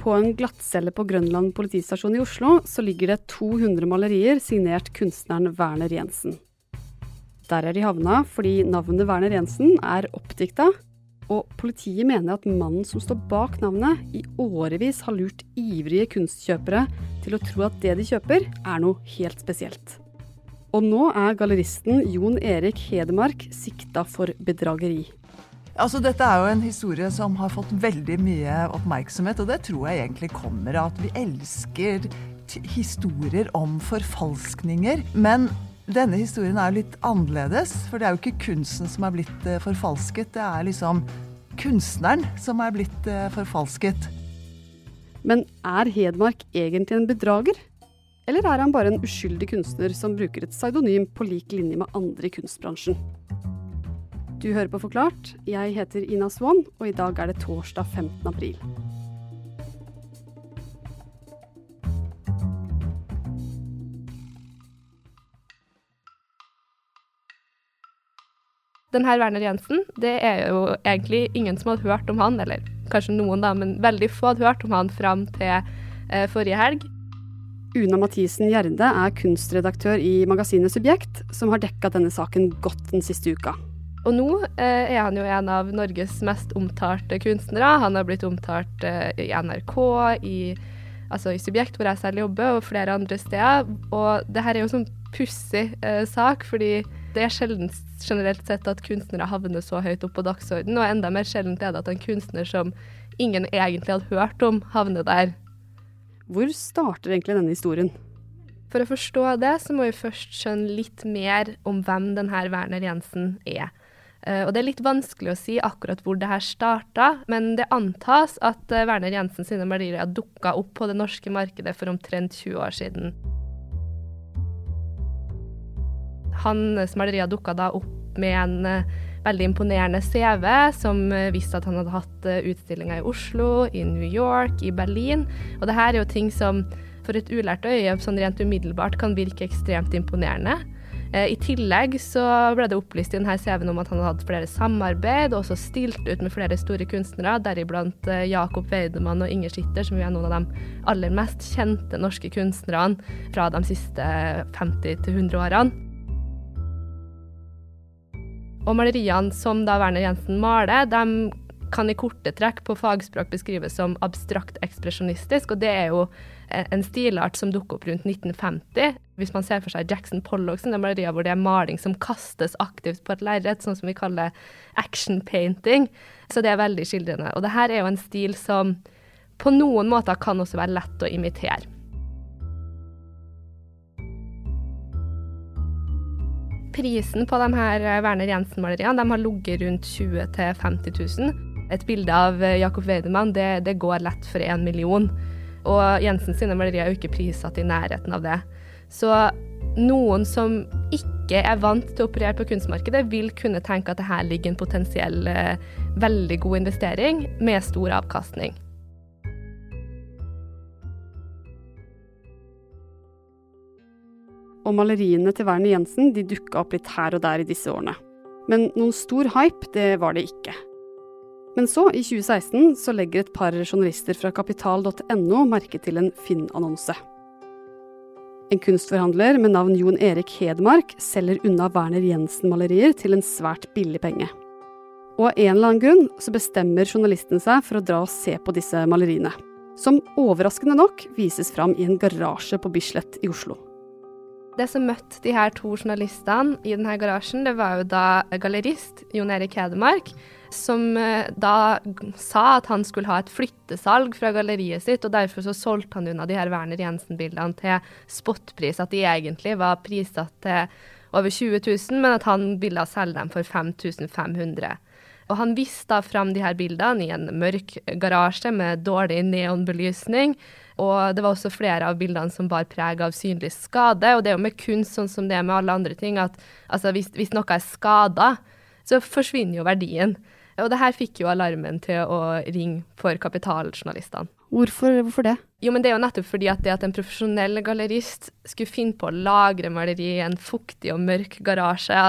På en glattcelle på Grønland politistasjon i Oslo så ligger det 200 malerier signert kunstneren Werner Jensen. Der er de havna fordi navnet Werner Jensen er oppdikta, og politiet mener at mannen som står bak navnet, i årevis har lurt ivrige kunstkjøpere til å tro at det de kjøper, er noe helt spesielt. Og nå er galleristen Jon Erik Hedemark sikta for bedrageri. Altså, dette er jo en historie som har fått veldig mye oppmerksomhet, og det tror jeg egentlig kommer av at vi elsker historier om forfalskninger. Men denne historien er litt annerledes, for det er jo ikke kunsten som er blitt eh, forfalsket. Det er liksom kunstneren som er blitt eh, forfalsket. Men er Hedmark egentlig en bedrager? Eller er han bare en uskyldig kunstner som bruker et pseudonym på lik linje med andre i kunstbransjen? Du hører på Forklart. Jeg heter Ina Swann, og i dag er det torsdag 15. april. Den her Werner Jensen, det er jo egentlig ingen som hadde hørt om han, eller kanskje noen, da, men veldig få hadde hørt om han fram til eh, forrige helg. Una Mathisen Gjerde er kunstredaktør i magasinet Subjekt, som har dekka denne saken godt den siste uka. Og nå eh, er han jo en av Norges mest omtalte kunstnere. Han har blitt omtalt eh, i NRK, i, altså i Subjekt, hvor jeg selv jobber, og flere andre steder. Og det her er jo en sånn pussig eh, sak, fordi det er sjelden generelt sett at kunstnere havner så høyt opp på dagsordenen, og enda mer sjeldent er det at en kunstner som ingen egentlig hadde hørt om, havner der. Hvor starter egentlig denne historien? For å forstå det, så må vi først skjønne litt mer om hvem denne Werner Jensen er. Uh, og Det er litt vanskelig å si akkurat hvor det her starta, men det antas at uh, Werner Jensen sine malerier dukka opp på det norske markedet for omtrent 20 år siden. Hans malerier dukka da opp med en uh, veldig imponerende CV, som viste at han hadde hatt utstillinger i Oslo, i New York, i Berlin. Og det her er jo ting som for et ulært øye sånn rent umiddelbart kan virke ekstremt imponerende. Eh, I tillegg så ble det opplyst i denne CV-en om at han hadde hatt flere samarbeid, og også stilt ut med flere store kunstnere, deriblant eh, Jakob Weidemann og Inger Schitter, som er noen av de aller mest kjente norske kunstnerne fra de siste 50-100 årene. Og maleriene som da Werner Jensen maler, de kan i korte trekk på fagspråk beskrives som abstrakt ekspresjonistisk, og det er jo en stilart som dukker opp rundt 1950. Hvis man ser for seg Jackson Pollock sine malerier hvor det er maling som kastes aktivt på et lerret, sånn som vi kaller action painting, så det er veldig skildrende. Og det her er jo en stil som på noen måter kan også være lett å imitere. Prisen på de her Werner Jensen-maleriene har ligget rundt 20 000-50 000 et bilde av eh, Jakob Weidemann, det, det går lett for én million. Og Jensen sine malerier er jo ikke prissatt i nærheten av det. Så noen som ikke er vant til å operere på kunstmarkedet, vil kunne tenke at det her ligger en potensiell eh, veldig god investering med stor avkastning. Og maleriene til Werner Jensen de dukka opp litt her og der i disse årene. Men noen stor hype, det var det ikke. Men så, i 2016, så legger et par journalister fra kapital.no merke til en Finn-annonse. En kunstforhandler med navn Jon Erik Hedmark selger unna Werner Jensen-malerier til en svært billig penge. Og av en eller annen grunn så bestemmer journalisten seg for å dra og se på disse maleriene. Som overraskende nok vises fram i en garasje på Bislett i Oslo. Det som møtte de her to journalistene i denne garasjen, det var jo da gallerist Jon Erik Hedemark, som eh, da sa at han skulle ha et flyttesalg fra galleriet sitt, og derfor så solgte han unna de her Werner Jensen-bildene til spotpris, at de egentlig var prissatt til over 20 000, men at han ville selge dem for 5500. Og han viste da fram de her bildene i en mørk garasje med dårlig neonbelysning. Og det var også flere av bildene som bar preg av synlig skade. Og det er jo med kunst sånn som det er med alle andre ting, at altså, hvis, hvis noe er skada, så forsvinner jo verdien. Og det her fikk jo alarmen til å ringe for kapitaljournalistene. Hvorfor, hvorfor, det? Jo, men Det er jo nettopp fordi at det at en profesjonell gallerist skulle finne på å lagre maleri i en fuktig og mørk garasje,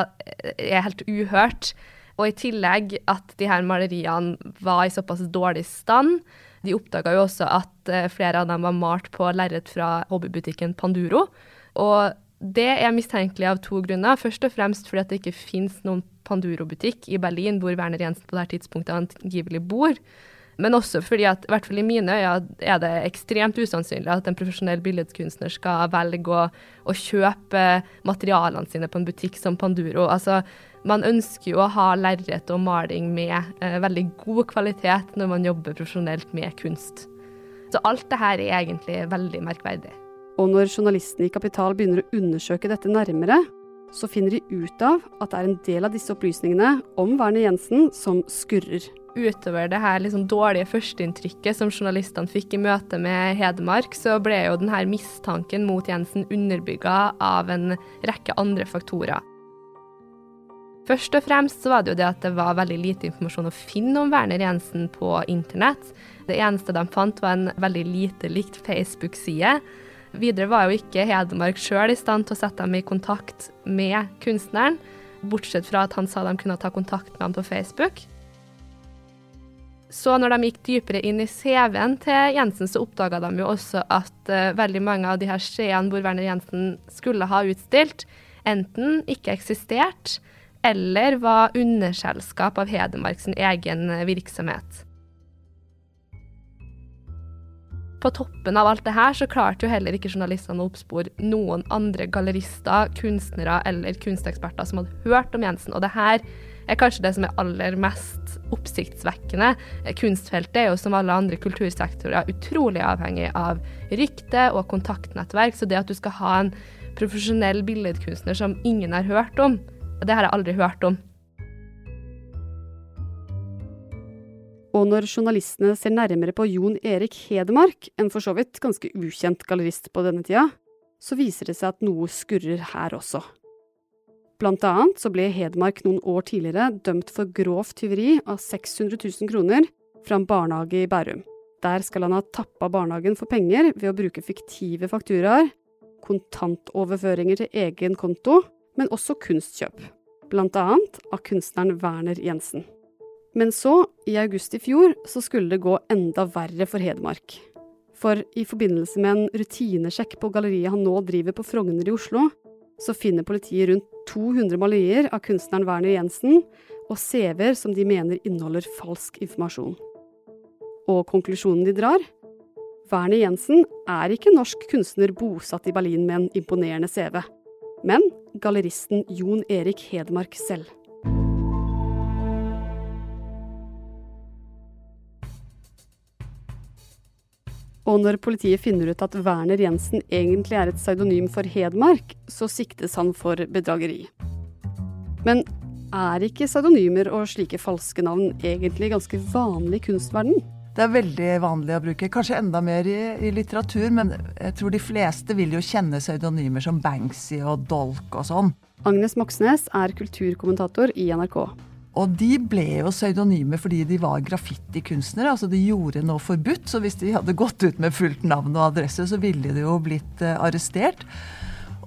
er helt uhørt. Og i tillegg at de her maleriene var i såpass dårlig stand, De oppdaga jo også at eh, flere av dem var malt på lerret fra hobbybutikken Panduro. Og det er mistenkelig av to grunner. Først og fremst fordi det ikke finnes noen Panduro-butikk i Berlin hvor Werner Jensen på dette tidspunktet angivelig bor. Men også fordi at, i hvert fall i mine øyne, er det ekstremt usannsynlig at en profesjonell billedkunstner skal velge å, å kjøpe materialene sine på en butikk som Panduro. Altså, man ønsker jo å ha lerret og maling med eh, veldig god kvalitet når man jobber profesjonelt med kunst. Så alt det her er egentlig veldig merkverdig. Og når journalistene i Kapital begynner å undersøke dette nærmere, så finner de ut av at det er en del av disse opplysningene om Werner Jensen som skurrer. Utover det her liksom dårlige førsteinntrykket som journalistene fikk i møte med Hedmark, så ble jo denne mistanken mot Jensen underbygga av en rekke andre faktorer. Først og fremst så var det jo det at det var veldig lite informasjon å finne om Werner Jensen på internett. Det eneste de fant var en veldig lite likt Facebook-side. Videre var jo ikke Hedmark sjøl i stand til å sette dem i kontakt med kunstneren, bortsett fra at han sa de kunne ta kontakt med ham på Facebook. Så når de gikk dypere inn i CV-en til Jensen, så oppdaga de jo også at uh, veldig mange av de her skjeene hvor Werner Jensen skulle ha utstilt, enten ikke eksisterte, eller var underselskap av Hedmark sin egen eh, virksomhet. På toppen av alt det her så klarte jo heller ikke journalistene å oppspore noen andre gallerister, kunstnere eller kunsteksperter som hadde hørt om Jensen. Og det her er kanskje det som er aller mest oppsiktsvekkende. Kunstfeltet er jo som alle andre kultursektorer utrolig avhengig av rykte og kontaktnettverk, så det at du skal ha en profesjonell billedkunstner som ingen har hørt om, det har jeg aldri hørt om. Og når journalistene ser nærmere på Jon Erik Hedemark, en for så vidt ganske ukjent gallerist på denne tida, så viser det seg at noe skurrer her også. Blant annet så ble Hedmark noen år tidligere dømt for grovt tyveri av 600 000 kroner fra en barnehage i Bærum. Der skal han ha tappa barnehagen for penger ved å bruke fiktive fakturaer, kontantoverføringer til egen konto men også kunstkjøp, blant annet av kunstneren Werner Jensen. Men så, i august i fjor, så skulle det gå enda verre for Hedmark. For i forbindelse med en rutinesjekk på galleriet han nå driver på Frogner i Oslo, så finner politiet rundt 200 malerier av kunstneren Werner Jensen, og CV-er som de mener inneholder falsk informasjon. Og konklusjonen de drar? Werner Jensen er ikke norsk kunstner bosatt i Berlin med en imponerende CV men galleristen Jon Erik Hedmark selv. Og når politiet finner ut at Werner Jensen egentlig er et pseudonym for Hedmark, så siktes han for bedrageri. Men er ikke pseudonymer og slike falske navn egentlig ganske vanlig i kunstverden? Det er veldig vanlig å bruke, kanskje enda mer i, i, litteratur, men jeg tror de fleste vil jo kjenne pseudonymer som Banksy og Dolk og sånn. Agnes Moxnes er kulturkommentator i NRK. Og de ble jo pseudonymer fordi de var graffitikunstnere. Altså de gjorde noe forbudt, så hvis de hadde gått ut med fullt navn og adresse, så ville de jo blitt uh, arrestert.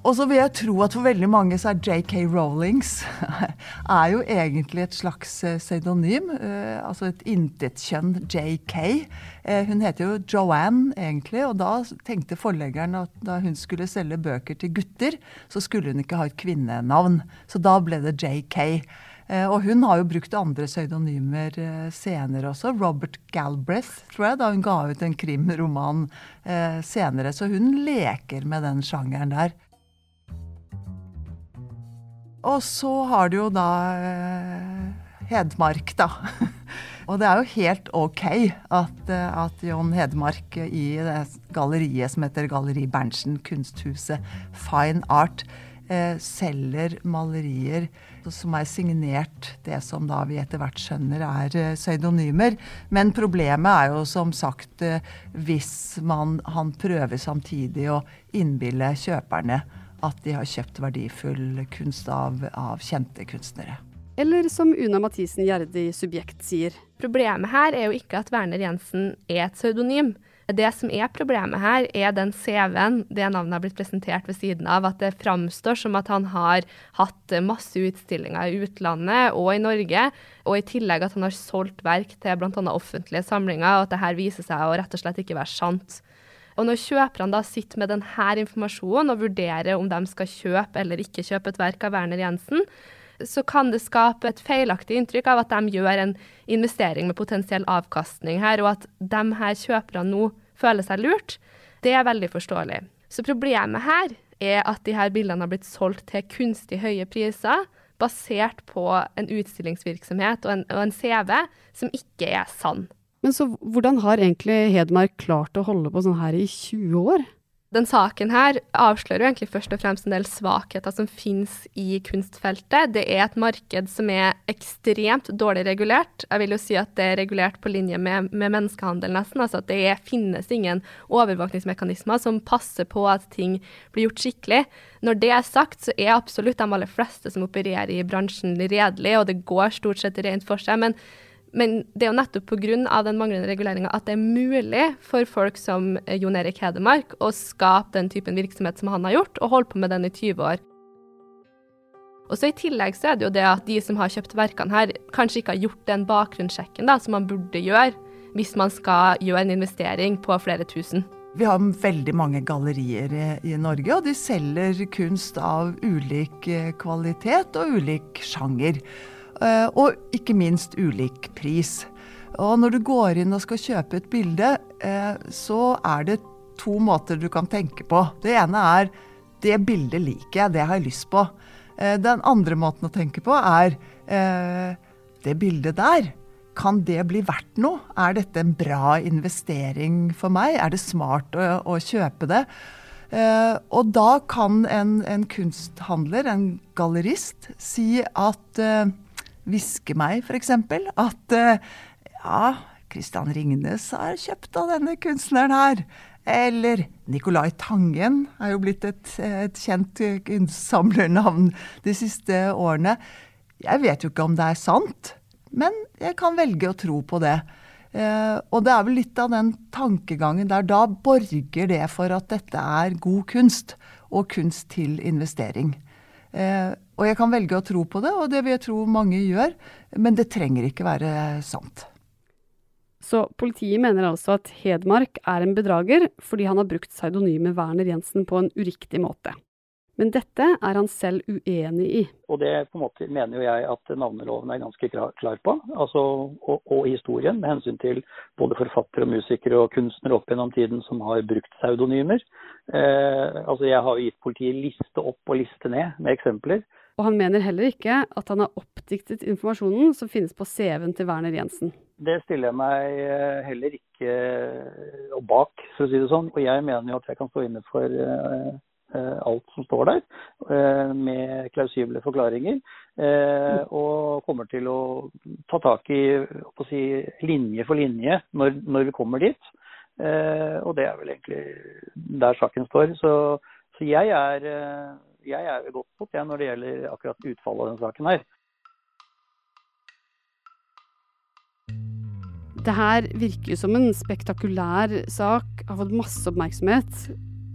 Og så vil jeg tro at for veldig mange så er JK Rowlings er jo egentlig et slags eh, pseudonym. Uh, altså et intetkjønn JK. Uh, hun heter jo Joanne egentlig, og da tenkte forleggeren at da hun skulle selge bøker til gutter, så skulle hun ikke ha et kvinnenavn. Så da ble det JK. Uh, og hun har jo brukt andre pseudonymer senere også. Robert Galbraith, tror jeg, da hun ga ut en krimroman senere. Så hun leker med den sjangeren der. Og så har du jo da eh, Hedmark, da. Og det er jo helt OK at, eh, at John Hedmark i det galleriet som heter Galleri Berntsen, kunsthuset Fine Art, eh, selger malerier som er signert det som da vi etter hvert skjønner er eh, pseudonymer. Men problemet er jo som sagt eh, hvis man, han prøver samtidig å innbille kjøperne at de har kjøpt verdifull kunst av, av kjente kunstnere. Eller som Una Mathisen Gjerde i Subjekt sier. Problemet her er jo ikke at Werner Jensen er et pseudonym. Det som er problemet her, er den CV-en det navnet har blitt presentert ved siden av. At det framstår som at han har hatt masse utstillinger i utlandet og i Norge. Og i tillegg at han har solgt verk til bl.a. offentlige samlinger, og at det her viser seg å rett og slett ikke være sant. Og når kjøperne da sitter med denne informasjonen og vurderer om de skal kjøpe eller ikke kjøpe et verk av Werner Jensen, så kan det skape et feilaktig inntrykk av at de gjør en investering med potensiell avkastning her, og at de her kjøperne nå føler seg lurt. Det er veldig forståelig. Så problemet her er at de her bildene har blitt solgt til kunstig høye priser, basert på en utstillingsvirksomhet og en, og en CV som ikke er sann. Men så hvordan har egentlig Hedmark klart å holde på sånn her i 20 år? Den saken her avslører jo egentlig først og fremst en del svakheter som finnes i kunstfeltet. Det er et marked som er ekstremt dårlig regulert. Jeg vil jo si at det er regulert på linje med, med menneskehandel, nesten. Altså at det er, finnes ingen overvåkningsmekanismer som passer på at ting blir gjort skikkelig. Når det er sagt, så er absolutt de aller fleste som opererer i bransjen redelig, og det går stort sett rent for seg. men men det er jo nettopp pga. den manglende reguleringa at det er mulig for folk som Jon Erik Hedemark å skape den typen virksomhet som han har gjort, og holde på med den i 20 år. Og så I tillegg så er det jo det at de som har kjøpt verkene her, kanskje ikke har gjort den bakgrunnssjekken da, som man burde gjøre hvis man skal gjøre en investering på flere tusen. Vi har veldig mange gallerier i, i Norge, og de selger kunst av ulik eh, kvalitet og ulik sjanger. Eh, og ikke minst ulik pris. Og når du går inn og skal kjøpe et bilde, eh, så er det to måter du kan tenke på. Det ene er det bildet liker jeg, det har jeg lyst på. Eh, den andre måten å tenke på er det bildet der. Kan det bli verdt noe? Er dette en bra investering for meg? Er det smart å, å kjøpe det? Uh, og da kan en, en, kunsthandler, en gallerist, si at uh, hviske meg, f.eks. At uh, ja, Christian Ringnes har kjøpt av denne kunstneren her. Eller Nicolai Tangen er jo blitt et, et kjent kunstsamlernavn de siste årene. Jeg vet jo ikke om det er sant, men jeg kan velge å tro på det. Uh, og det er vel litt av den tankegangen der. Da borger det for at dette er god kunst, og kunst til investering. Uh, og jeg kan velge å tro på det, og det vil jeg tro mange gjør. Men det trenger ikke være sant. Så politiet mener altså at Hedmark er en bedrager fordi han har brukt pseudonymet Werner Jensen på en uriktig måte. Men dette er han selv uenig i. Og det på en måte mener jo jeg at navneloven er ganske klar på. Altså, og, og, historien med hensyn til både forfattere og musikere og kunstnere opp gjennom tiden som har brukt pseudonymer. Eh, altså Jeg har jo gitt politiet liste opp og liste ned med eksempler. Og han mener heller ikke at han har oppdiktet informasjonen som finnes på CV-en til Werner Jensen. Det stiller jeg meg eh, heller ikke eh, bak, for å si det sånn. Og jeg mener jo at jeg kan stå inne for Eh, alt som står der, eh, med klausible forklaringer. Eh, og kommer til å ta tak i å si, linje for linje når, når, vi kommer dit. Og det er vel egentlig der saken står. Så, så jeg er, jeg er godt på det når det gjelder akkurat utfallet av denne saken her. Det her virker som en spektakulær sak, har fått masse oppmerksomhet.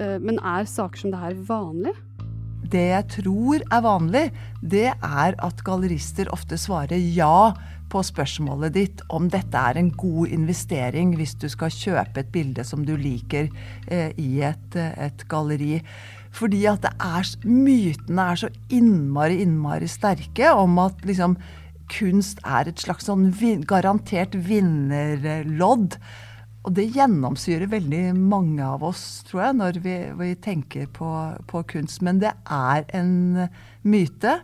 Eh, men er saker som det her vanlig? Det jeg tror er vanlig, det er at gallerister ofte svarer ja på spørsmålet ditt om dette er en god investering hvis du skal kjøpe et bilde som du liker eh, i et, et, galleri. Fordi at er, mytene er så innmari, innmari sterke om at liksom, kunst er et slags sånn garantert vinnerlodd. Og det gjennomsyrer veldig mange av oss, tror jeg, når vi, vi tenker på, på, kunst. Men det er en myte.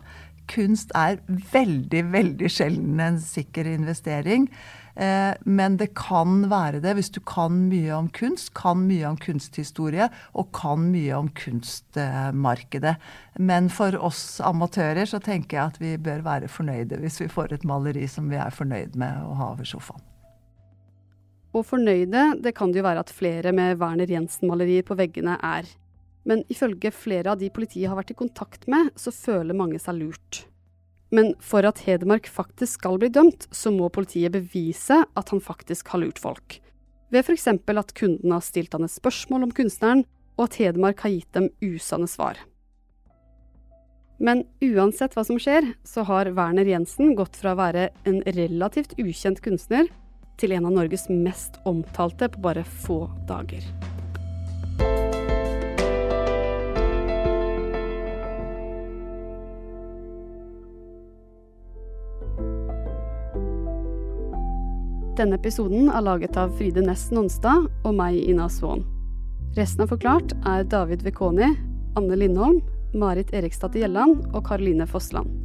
Kunst er veldig, veldig sjelden en sikker investering. Eh, men det kan være det hvis du kan mye om kunst, kan mye om kunsthistorie og kan mye om kunstmarkedet. Men for oss amatører så tenker jeg at vi bør være fornøyde hvis vi får et maleri som vi er fornøyd med å ha over sofaen. Og fornøyde det kan det jo være at flere med Werner Jensen-malerier på veggene er. Men ifølge flere av de politiet har vært i kontakt med, så føler mange seg lurt. Men for at Hedmark faktisk skal bli dømt, så må politiet bevise at han faktisk har lurt folk. Ved f.eks. at kunden har stilt han et spørsmål om kunstneren, og at Hedmark har gitt dem usanne svar. Men uansett hva som skjer, så har Werner Jensen gått fra å være en relativt ukjent kunstner til en av Norges mest omtalte på bare få dager. Denne episoden er laget av Fride Næss Nonstad og meg, Ina Svaan. Resten av Forklart er David Vekoni, Anne Lindholm, Marit Erikstad Gjelland og Karoline Fossland.